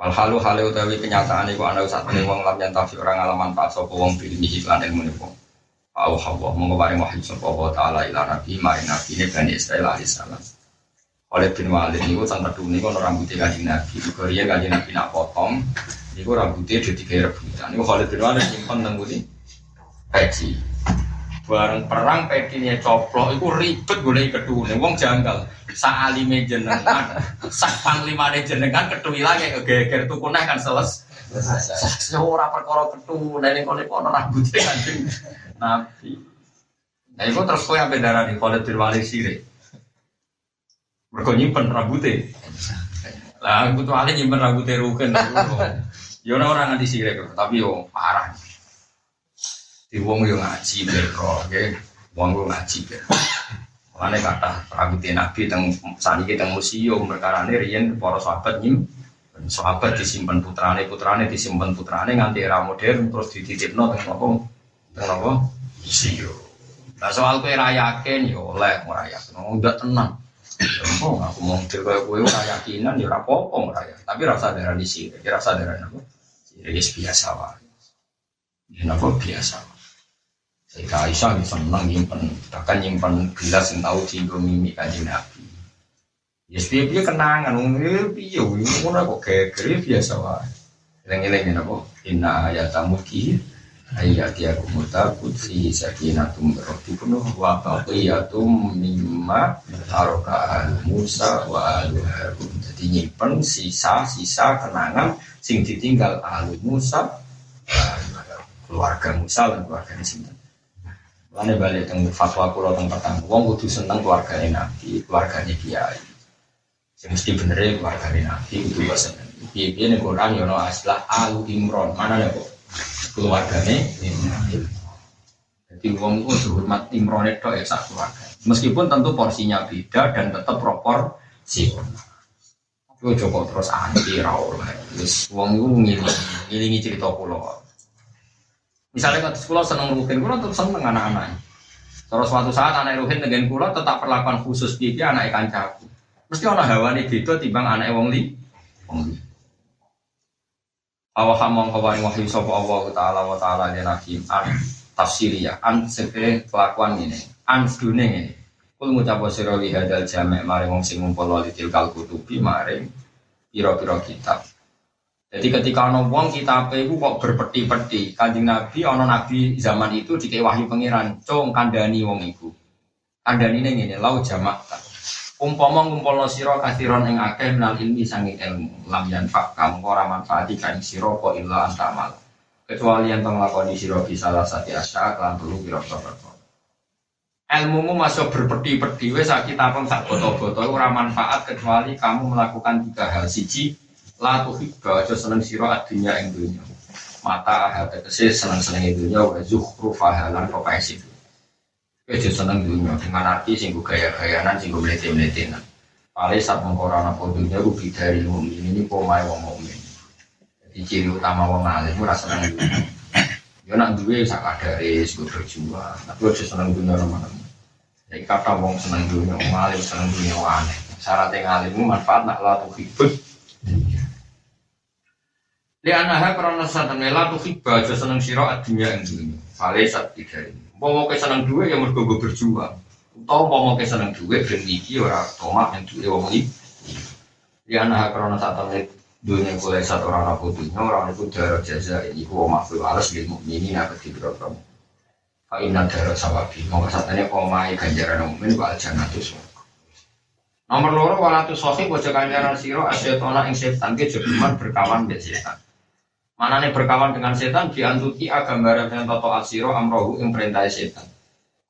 Wal halu utawi kenyataan iku ana saat ini wong lam yantafi orang ngalaman manfaat sapa wong bil iklan ilmu niku. Au hawa monggo paring wahyu sapa Allah taala ila nabi maring nabi ne Bani Israil alaihi salam. Oleh bin Walid niku sang kedune kono rambutnya kanjeng Nabi. Iku riyen kanjeng Nabi nak potong niku rambutnya dadi kaya rebutan. Niku Khalid bin Walid nyimpen nang nggone peci. Bareng perang pecinya coplok iku ribet golek kedune. Wong janggal. Sak alime jenengan, sak panglimane jenengan ketui lagi kegeger tuku neh kan selesai. Ora perkara ketune ning kono kono rambutnya kanjeng Nabi. Nah, itu terus kowe ampe darani Khalid bin Walid sire. Mergo nyimpen rambutnya. Lah, aku tuh nyimpen rambutnya rugen. Ya ora orang nganti sire tapi yo parah. Di wong yo ngaji beko, nggih. Wong yo ngaji beko. Mana kata rambutnya Nabi teng saat ini teng museum perkara ini rian para sahabat nyim sahabat disimpan putrane putrane disimpan putrane nganti era modern terus dititipno teng apa teng apa museum. Nah soal kue rayakin yo oleh ora yakin, udah tenang. Oh, aku mau ngomong kaya kue ora yakinan ya ora apa-apa Tapi rasa darah di sini, rasa darah apa? Ya biasa wae. Ya apa biasa. Sayyidah Aisyah bisa menang nyimpen, bahkan nyimpen gelas yang tahu singgung mimi kaji Nabi. Ya yes, piye kenangan, piye piye, ngono kok geger biasa wae. Eling-eling apa? Inna ayatamu ki ayat ya kumutabut fi sakinatum rabbikum wa baqiyatum mimma taraka Musa wa al Harun. Jadi nyimpen sisa-sisa kenangan sing ditinggal al Musa keluarga Musa dan keluarga sinten. Lane balik teng fatwa kula teng pertama, wong kudu seneng keluargane Nabi, keluargane kiai. Sing mesti bener e keluargane Nabi kudu seneng. Piye-piye ning Quran yo ono aslah Al Imron, mana ya kok? Keluargane Nabi. Jadi wong itu hormat Imron itu ya sak keluarga. Meskipun tentu porsinya beda dan tetap proporsi. Tapi coba terus anti ra oleh. Wis wong iku ngiling, ngilingi cerita kula. Misalnya kalau sekolah seneng ruhin, kulo tetap seneng anak-anak. Terus suatu saat anak ruhin dengan kulo tetap perlakuan khusus dia anak ikan caku. Mesti orang hawa nih beda timbang anak wong li. Awah hamong kawain wahyu sopo Allah taala wa taala dia nabi an tafsiri ya an sepe kelakuan ini an dunia ini. Kul ngucap sira li hadal jamek mari wong sing ngumpul wali tilkal kutubi maring piro-piro kitab. Jadi ketika ono wong kita itu kok berpeti-peti, kanjeng Nabi ono Nabi zaman itu di wahyu pangeran, cung kandani wong iku. Kandani ini ini lau jamak. Umpama ngumpulno sira kathiron ing akeh menal ilmi sangi ilmu, lam yanfa kamu ora manfaati kan sira kok illa antamal. Kecuali yang tong lakoni sira salah sati asya kelan telu pira-pira ilmumu masuk berpeti-peti wes sakit apa sak botol-botol ora manfaat kecuali kamu melakukan tiga hal siji la tuhibba aja seneng sira adunya ing dunya mata hati kese seneng seneng dunya wa zukhrufa lan profesi aja seneng dunya dengan arti sing gaya-gayanan sing mlete-mletenan Pale saat mengkorana dunya ku dari mukmin ini pomai wong mukmin. Jadi ciri utama wong alim ora seneng dunya. Yo nak duwe sak kadare sing berjuang, tapi aja seneng dunya teman Jadi kata wong seneng dunya, wong alim seneng dunya aneh. Syaratnya ngalim manfaat nak la tuhibba Li anaha karena satan mela tuh hibah aja seneng siro adunya yang dunia. Fale saat tiga ini. Mau ke seneng dua ya mergo gue berjuang. Tau mau ke seneng dua ben iki ora tomak yang dua wong iki. Li anaha karena satan dunia kulai satu orang aku dunia orang itu darah jaza ini ku makhluk alas lil mukminin nak kedibro kamu. Fa inna darah sawabi. Mau satane omai ganjaran mukmin wa aljannatu Nomor loro walatu sofi wajah kanjaran siro asyetona ing setan ke berkawan be setan. Mana nih berkawan dengan setan diantuti gambaran dengan toto asiro amrohu yang perintah setan.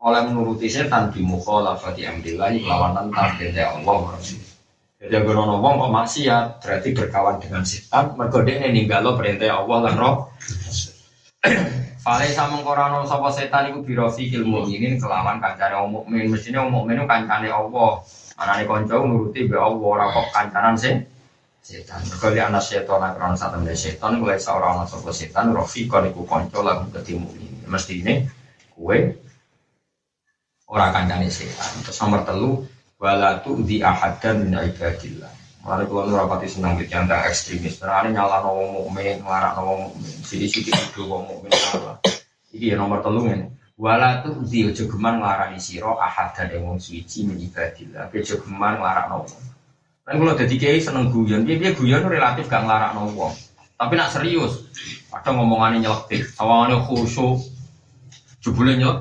Oleh menuruti setan di mukhalafati amrillahi lawanan target Allah Jadi agar ono wong kok maksiat berarti berkawan dengan setan mergo ini ninggalo perintah Allah lan roh. Fale sama korano sapa setan iku birofi ilmu ini kelawan kancane wong mukmin mestine wong mukmin kancane Allah. Anane kanca nuruti be Allah ora kok kancanan sing setan. Mergo anak setan lan krono satu dari setan mulai seorang anak sapa setan rafiqan iku kanca lagu ketemu ini. Mesti ini kue orang kancane setan. Terus nomor telu walatu di ahadan min ibadillah. Mulai kalau nu rapati senang di antara ekstremis. Terus nyala wong mukmin, ngarang wong mukmin, sidik-sidik itu wong mukmin salah. Iki ya nomor telu ini. Walatu di ojo geman nglarani sira ahadan wong suci min ibadillah. Ojo geman nglarang wong Kan kalau jadi kiai seneng guyon, dia dia guyon relatif gak ngelarang wong. Tapi nak serius, ada ngomongannya nyelektif, sawangannya khusyuk, jebule nyelek,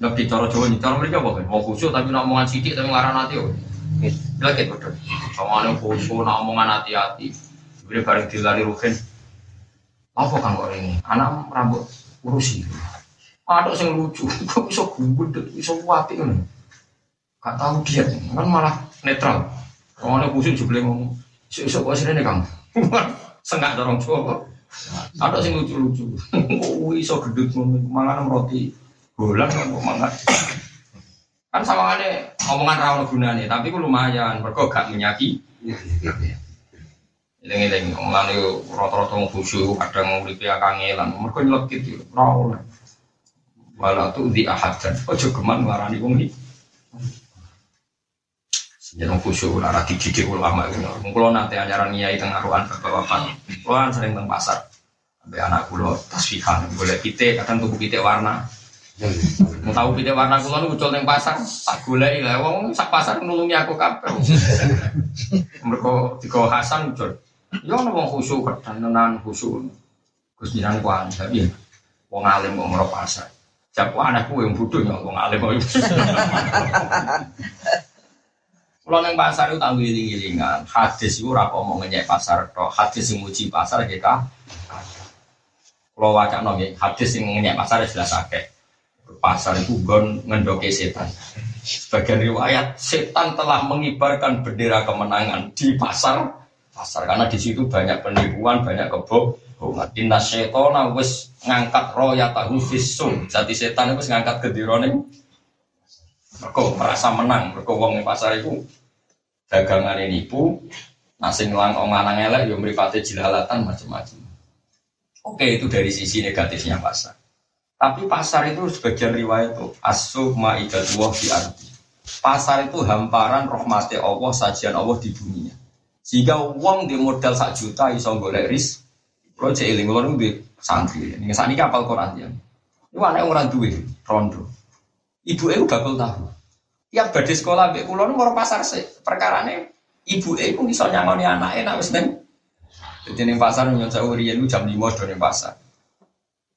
nggak di cara Jawa cara mereka apa kan? Mau khusyuk tapi nak omongan sidik tapi ngelarang nanti oh. Nyelektif betul. Sawangannya khusyuk, nak omongan hati-hati. Jadi bareng dilari rugen. Apa kan kok ini? Anak rambut urusi. Ada yang lucu, kok bisa gugut, bisa wapi kan? Gak tahu dia, kan malah netral. Orang kusuk jebule ngomong, "Sik-sik kok sirene Kang." Sengak dorong coba. Ada sing lucu-lucu. Oh, iso gedut ngono mangan roti bolan kok mangan. Kan sawangane omongan ra ono gunane, tapi ku lumayan mergo gak menyaki. Eling-eling omongan rata-rata wong khusyuk kadang uripe kangelan, mergo nyelekit yo ora oleh. Wala tu di ahadan. Ojo geman ngarani wong iki. Jangan khusyuk, lara dididik ulama itu. Kalau nanti anjaran niai tengah ruan bapak-bapak, kan sering teng pasar. Sampai anak kulo tasfihan, boleh pite, kadang tubuh pite warna. Mau tahu pite warna kulo nu muncul teng pasar, tak golek lah. Wong sak pasar nulungi aku kabeh. Mereka tiga Hasan muncul. Ya ono wong khusyuk kadang tenan khusyuk. Gus jiran kuan, tapi wong alim kok merok pasar. Siapa anakku yang bodoh ya wong alim kok. Kalau neng pasar itu tanggung giling-gilingan, hadis itu rako mau pasar, toh hadis yang muji pasar kita. Kalau wajah nongi, hadis yang ngenyek pasar jelas sakit. Pasar itu gon ngendoke setan. Sebagian riwayat, setan telah mengibarkan bendera kemenangan di pasar pasar karena di situ banyak penipuan, banyak kebohongan. Inna setona wis ngangkat roya tahu visum. Jadi setan itu ngangkat kedirone. Mereka merasa menang, mereka wong pasar itu dagangan ini nipu, nasi ngelang lanang elek, yang meripati jilalatan macam-macam. Oke, itu dari sisi negatifnya pasar. Tapi pasar itu sebagian riwayat itu asuh ma'idatullah di arti. Pasar itu hamparan rahmati Allah, sajian Allah di dunia. Sehingga uang di modal sak juta iso golek ris. Cek iling kalau di santri. Ini saat ini kapal Quran ya. Ini anak orang duit, rondo. Ibu itu bakal tahu. Yang badhe sekolah mbek kula nu pasar sik. Perkarane ibu ibu iso nyangoni anake nek wis ning Jadi ning pasar nyong saya riyen jam 5 do ning pasar.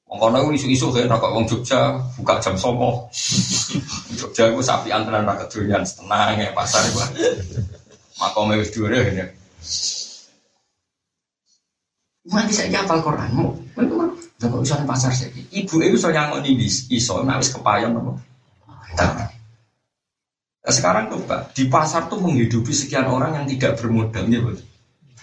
Wong kono isu-isu kayak rokok wong Jogja buka jam sopo. Jogja iku sapi antrean ra kedonyan tenang ya pasar iku. Makome wis dhuwur ya. Mati saya hafal Quran, mau, mau, mau, usah pasar saya. Ibu itu so nyangon ini, iso, nah wis kepayon Nah, sekarang coba di pasar tuh menghidupi sekian orang yang tidak bermodal, ya betul.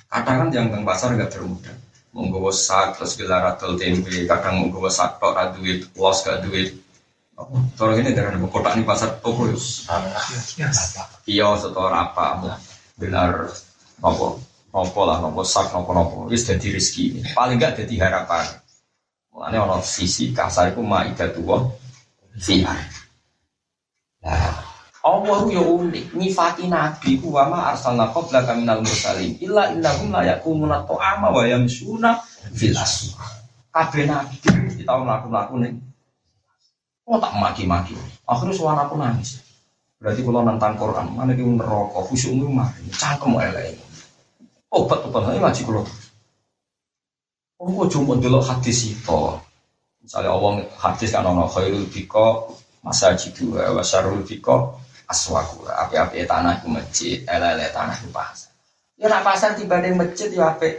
Kadang kan yang di pasar nggak bermodal, menggawa sak terus gelar atau tempe, kadang menggawa sak tok duit, los gak duit. Kalau ini dari kota ini pasar toko ya, iya setor apa, gelar apa, nopo lah, nopo sak, nopo nopo, wis jadi rezeki. Paling enggak jadi harapan. Mulanya ono sisi kasar itu maidah tua, fi'ah. Nah, Allah yo unik, nyifati nabi ku wa ma arsalna qablaka minal mursalin illa innahum la yakumuna ta'ama wa yamsuna fil aswaq. Kabeh nabi kita mlaku-mlaku ning Oh tak maki-maki. Akhirnya suara aku nangis. Berarti kalau nantang Quran, mana dia neraka, khusyukmu mari, cangkem elek obat obat ini ngaji kulo Oh, kok cuma dulu hadis itu. Misalnya Allah hadis kan ono khairul biko masa jidu wa syarul biko aswaku. Api-api tanah itu masjid, ele-ele tanah itu pasar. Ya nak pasar tiba di masjid ya api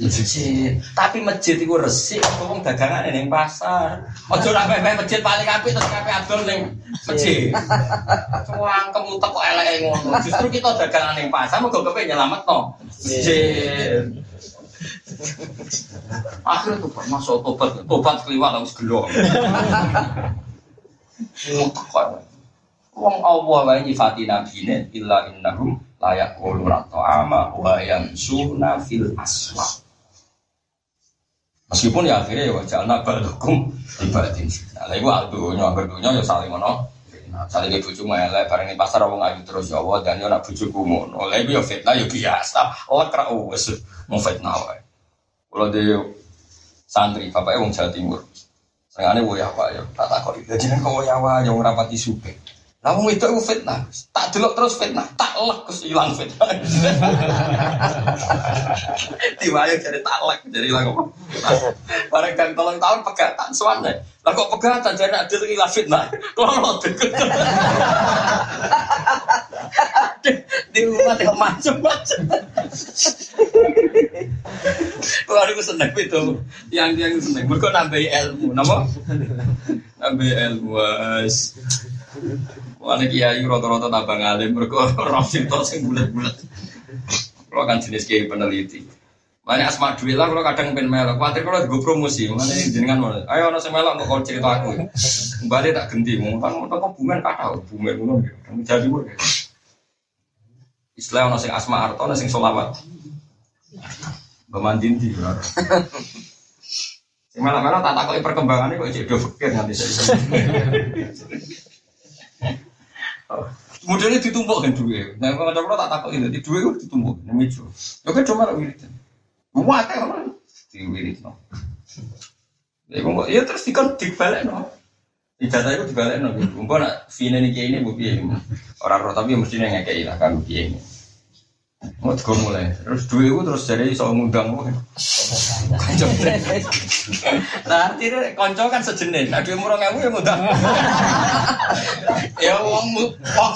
masjid. Tapi masjid itu resik, aku dagangan ning pasar. Ojo nak pepe masjid paling api terus kape adol ning masjid. Cuang kamu kok elek ngono. Justru kita dagangan ning pasar mau kepe nyelametno masjid. Akhirnya tuh masuk tobat, tobat keliwat harus gelo. Wong Allah wae nyifati nabine illa innahum layak quluna ta'ama wa yansuna fil aswaq. Meskipun ya akhirnya ya wajah anak balakum ibadin. Nah, iku aldunya, aldunya ya saling ngono. Saling ibu cuma elek bareng pasar wong ayu terus ya Allah dan yo nak bojoku ngono. Lah iku ya fitnah ya biasa. Allah kra wis mau fitnah wae. Kalau dia santri, bapaknya wong Jawa Timur. Senengane woya apa ya, tak takut. Jadi kok woya apa yang rapati suke. Lah itu aku fitnah. Tak delok terus fitnah, tak lek terus ilang fitnah. Diwayo jadi tak lek, jadi ilang apa? Bareng kan tolong tahun pegatan suwane. Lah kok pegatan jadi adil ilang fitnah. Kalau deket. Di rumah tengok macam-macam. Kalau aku seneng itu, yang yang seneng. Mereka nambah ilmu, nama? Nambah ilmu. Wala kiai rata-rata tambah ngalim, mereka roh sinto sing bulat-bulat. Kalau kan jenis kiai peneliti. Makanya asma duit lah, kalau kadang pengen melok. Khawatir kalau gue promosi, mana jenengan mana? Ayo nasi melok, mau kau cerita aku. Kembali tak ganti, kan mau kau bumen kata, bumen ngono gitu. Kamu jadi gue. Istilah nasi asma arto, nasi solawat. Bamandin di. Sing malah-malah tak takoki perkembangannya kok cek do fikir nanti saya. Modelnya ditumpuk kan duwe. Nah, kalau coba tak takut ini, di duwe itu ditumpuk, ini mejo. Ya kan cuma wirid. Muat kan, di wirid no. Ya terus dikon dibalik no. Ijazah itu dibalik no. Mumpun nak fine ini kayak ini bu Orang roh tapi mestinya ngekei lah kan bu ini. Mau juga mulai, terus dua itu terus jadi soal ngundang gue. Konco, nah artinya konco kan sejenis, nah dua murah ngamu yang ngundang. ya uang uang,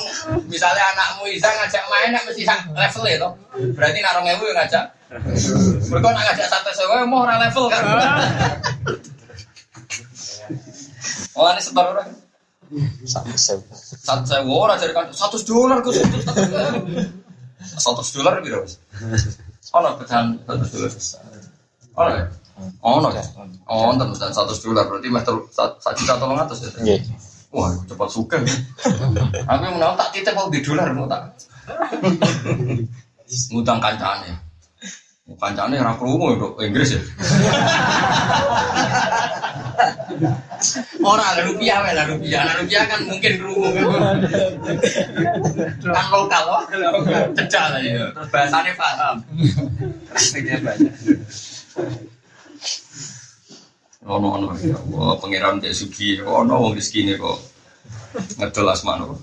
misalnya anakmu bisa ngajak main, nak mesti level itu. Berarti narong ngamu yang ngajak. Mereka nak ngajak satu sewa, mau orang level kan. Oh ini sebar orang. Satu sewa. Satu sewa orang jadi kan satu dolar gue satu dolar gitu mas. Oh no pecahan satu dolar. Oh no. Oh no. Oh no pecahan satu dolar berarti terus satu juta tolong atas ya. Iya. Wah cepat suka. Aku yang menang tak titip mau di dolar mau tak. Ngutang kancane. Kancane ora krungu ya Inggris ya. Orang rupiah lah rupiah, lah rupiah kan mungkin krungu. kan lokal loh, lah ya. Terus bahasanya paham. Praktiknya banyak. Ono ono ya, wah pangeran cek sugi, ono wong rezeki kok ngedol asmano.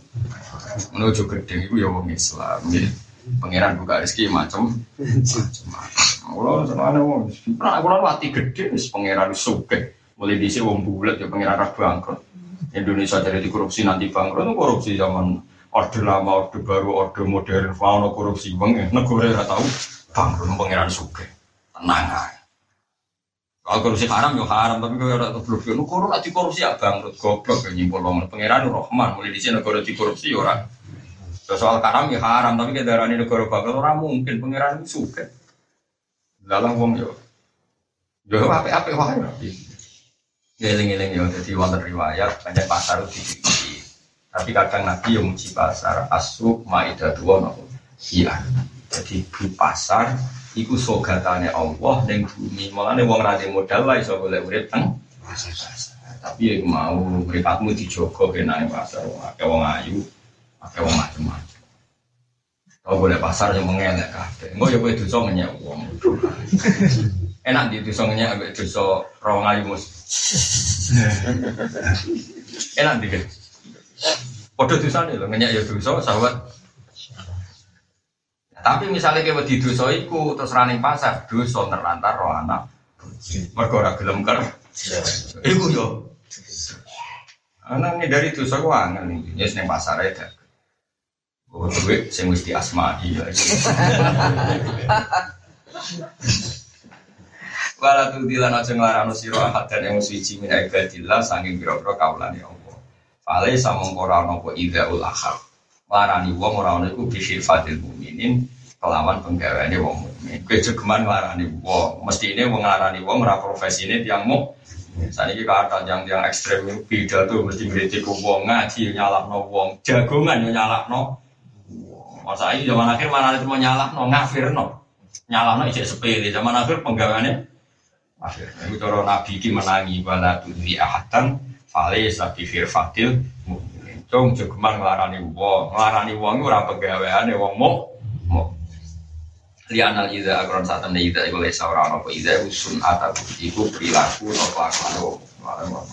Menuju gede itu ya wong Islam. Ya. Pangeran buka rezeki macam macam Kulo senengane wong pernah kulo mati gede wis pangeran suke. Mulai dhisik wong bulet ya pangeran ra bangkrut. Indonesia jadi korupsi nanti bangkrut itu korupsi zaman orde lama, orde baru, orde modern, fauna korupsi bang ya. Negara ora tahu bangkrut pangeran suke. Tenang aja. Kalau korupsi haram ya haram, tapi kalau ada goblok ya, negara nanti korupsi ya bangkrut, goblok ya nyimpul bangun. Pangeran Rahman, mulai di sini negara di korupsi ya orang. Soal haram ya haram, tapi darah negara bangkrut orang mungkin pangeran suke. Dalam wong yo, yo apa apa wae. Ngeling-ngeling yo, jadi wonten riwayat banyak pasar di Tapi kadang Nabi yang muji pasar, asuk maidah dua nopo. Iya, jadi di pasar iku sogatane Allah ning bumi. Mulane wong ra modal wae iso golek urip teng Tapi ya mau mripatmu dijogo kenane pasar akeh wong ayu, akeh wong macam-macam. Kau boleh pasar yang mengelak kabeh. Engko ya kowe dosa ngenyek wong. Enak di dosa ngenyek ambek dosa rawang ayu mus. Enak di kan. Padha dosane lho ngenyek ya dosa sahabat. Tapi misalnya kayak di dosa iku terus running pasar dosa terlantar roh anak. Mergo ora gelem ker. Iku yo. Anak dari dosa ku angel nih. Ya seneng pasar aja. Oh, duit sing. Wala tu dilan aja nglarano sira ahad dan yang suci min ibadillah saking pira-pira kaulane Allah. Fale samong ora ana apa idzaul akhar. Larani wong ora ana iku bisyifatil mukminin kelawan penggaweane wong mukmin. Kowe jegeman nglarani wong, mestine wong nglarani wong ora profesine tiyang muk. Saat ini kata yang yang ekstrem beda tuh mesti ngeritik wong ngaji nyalahno wong jagongan yo nyalahno Masa ini zaman akhir mana itu mau nyalah no ngafir no nyalah no ijek sepele zaman akhir penggawaannya akhir. Itu cara nabi ki menangi bala tudri ahatan fale sabi firfatil cung jogeman nglarani wong. Nglarani wong ora penggaweane wong mo lianal ida agron saat anda ida iku lesa ora apa ida usun atau iku perilaku kelakuan wong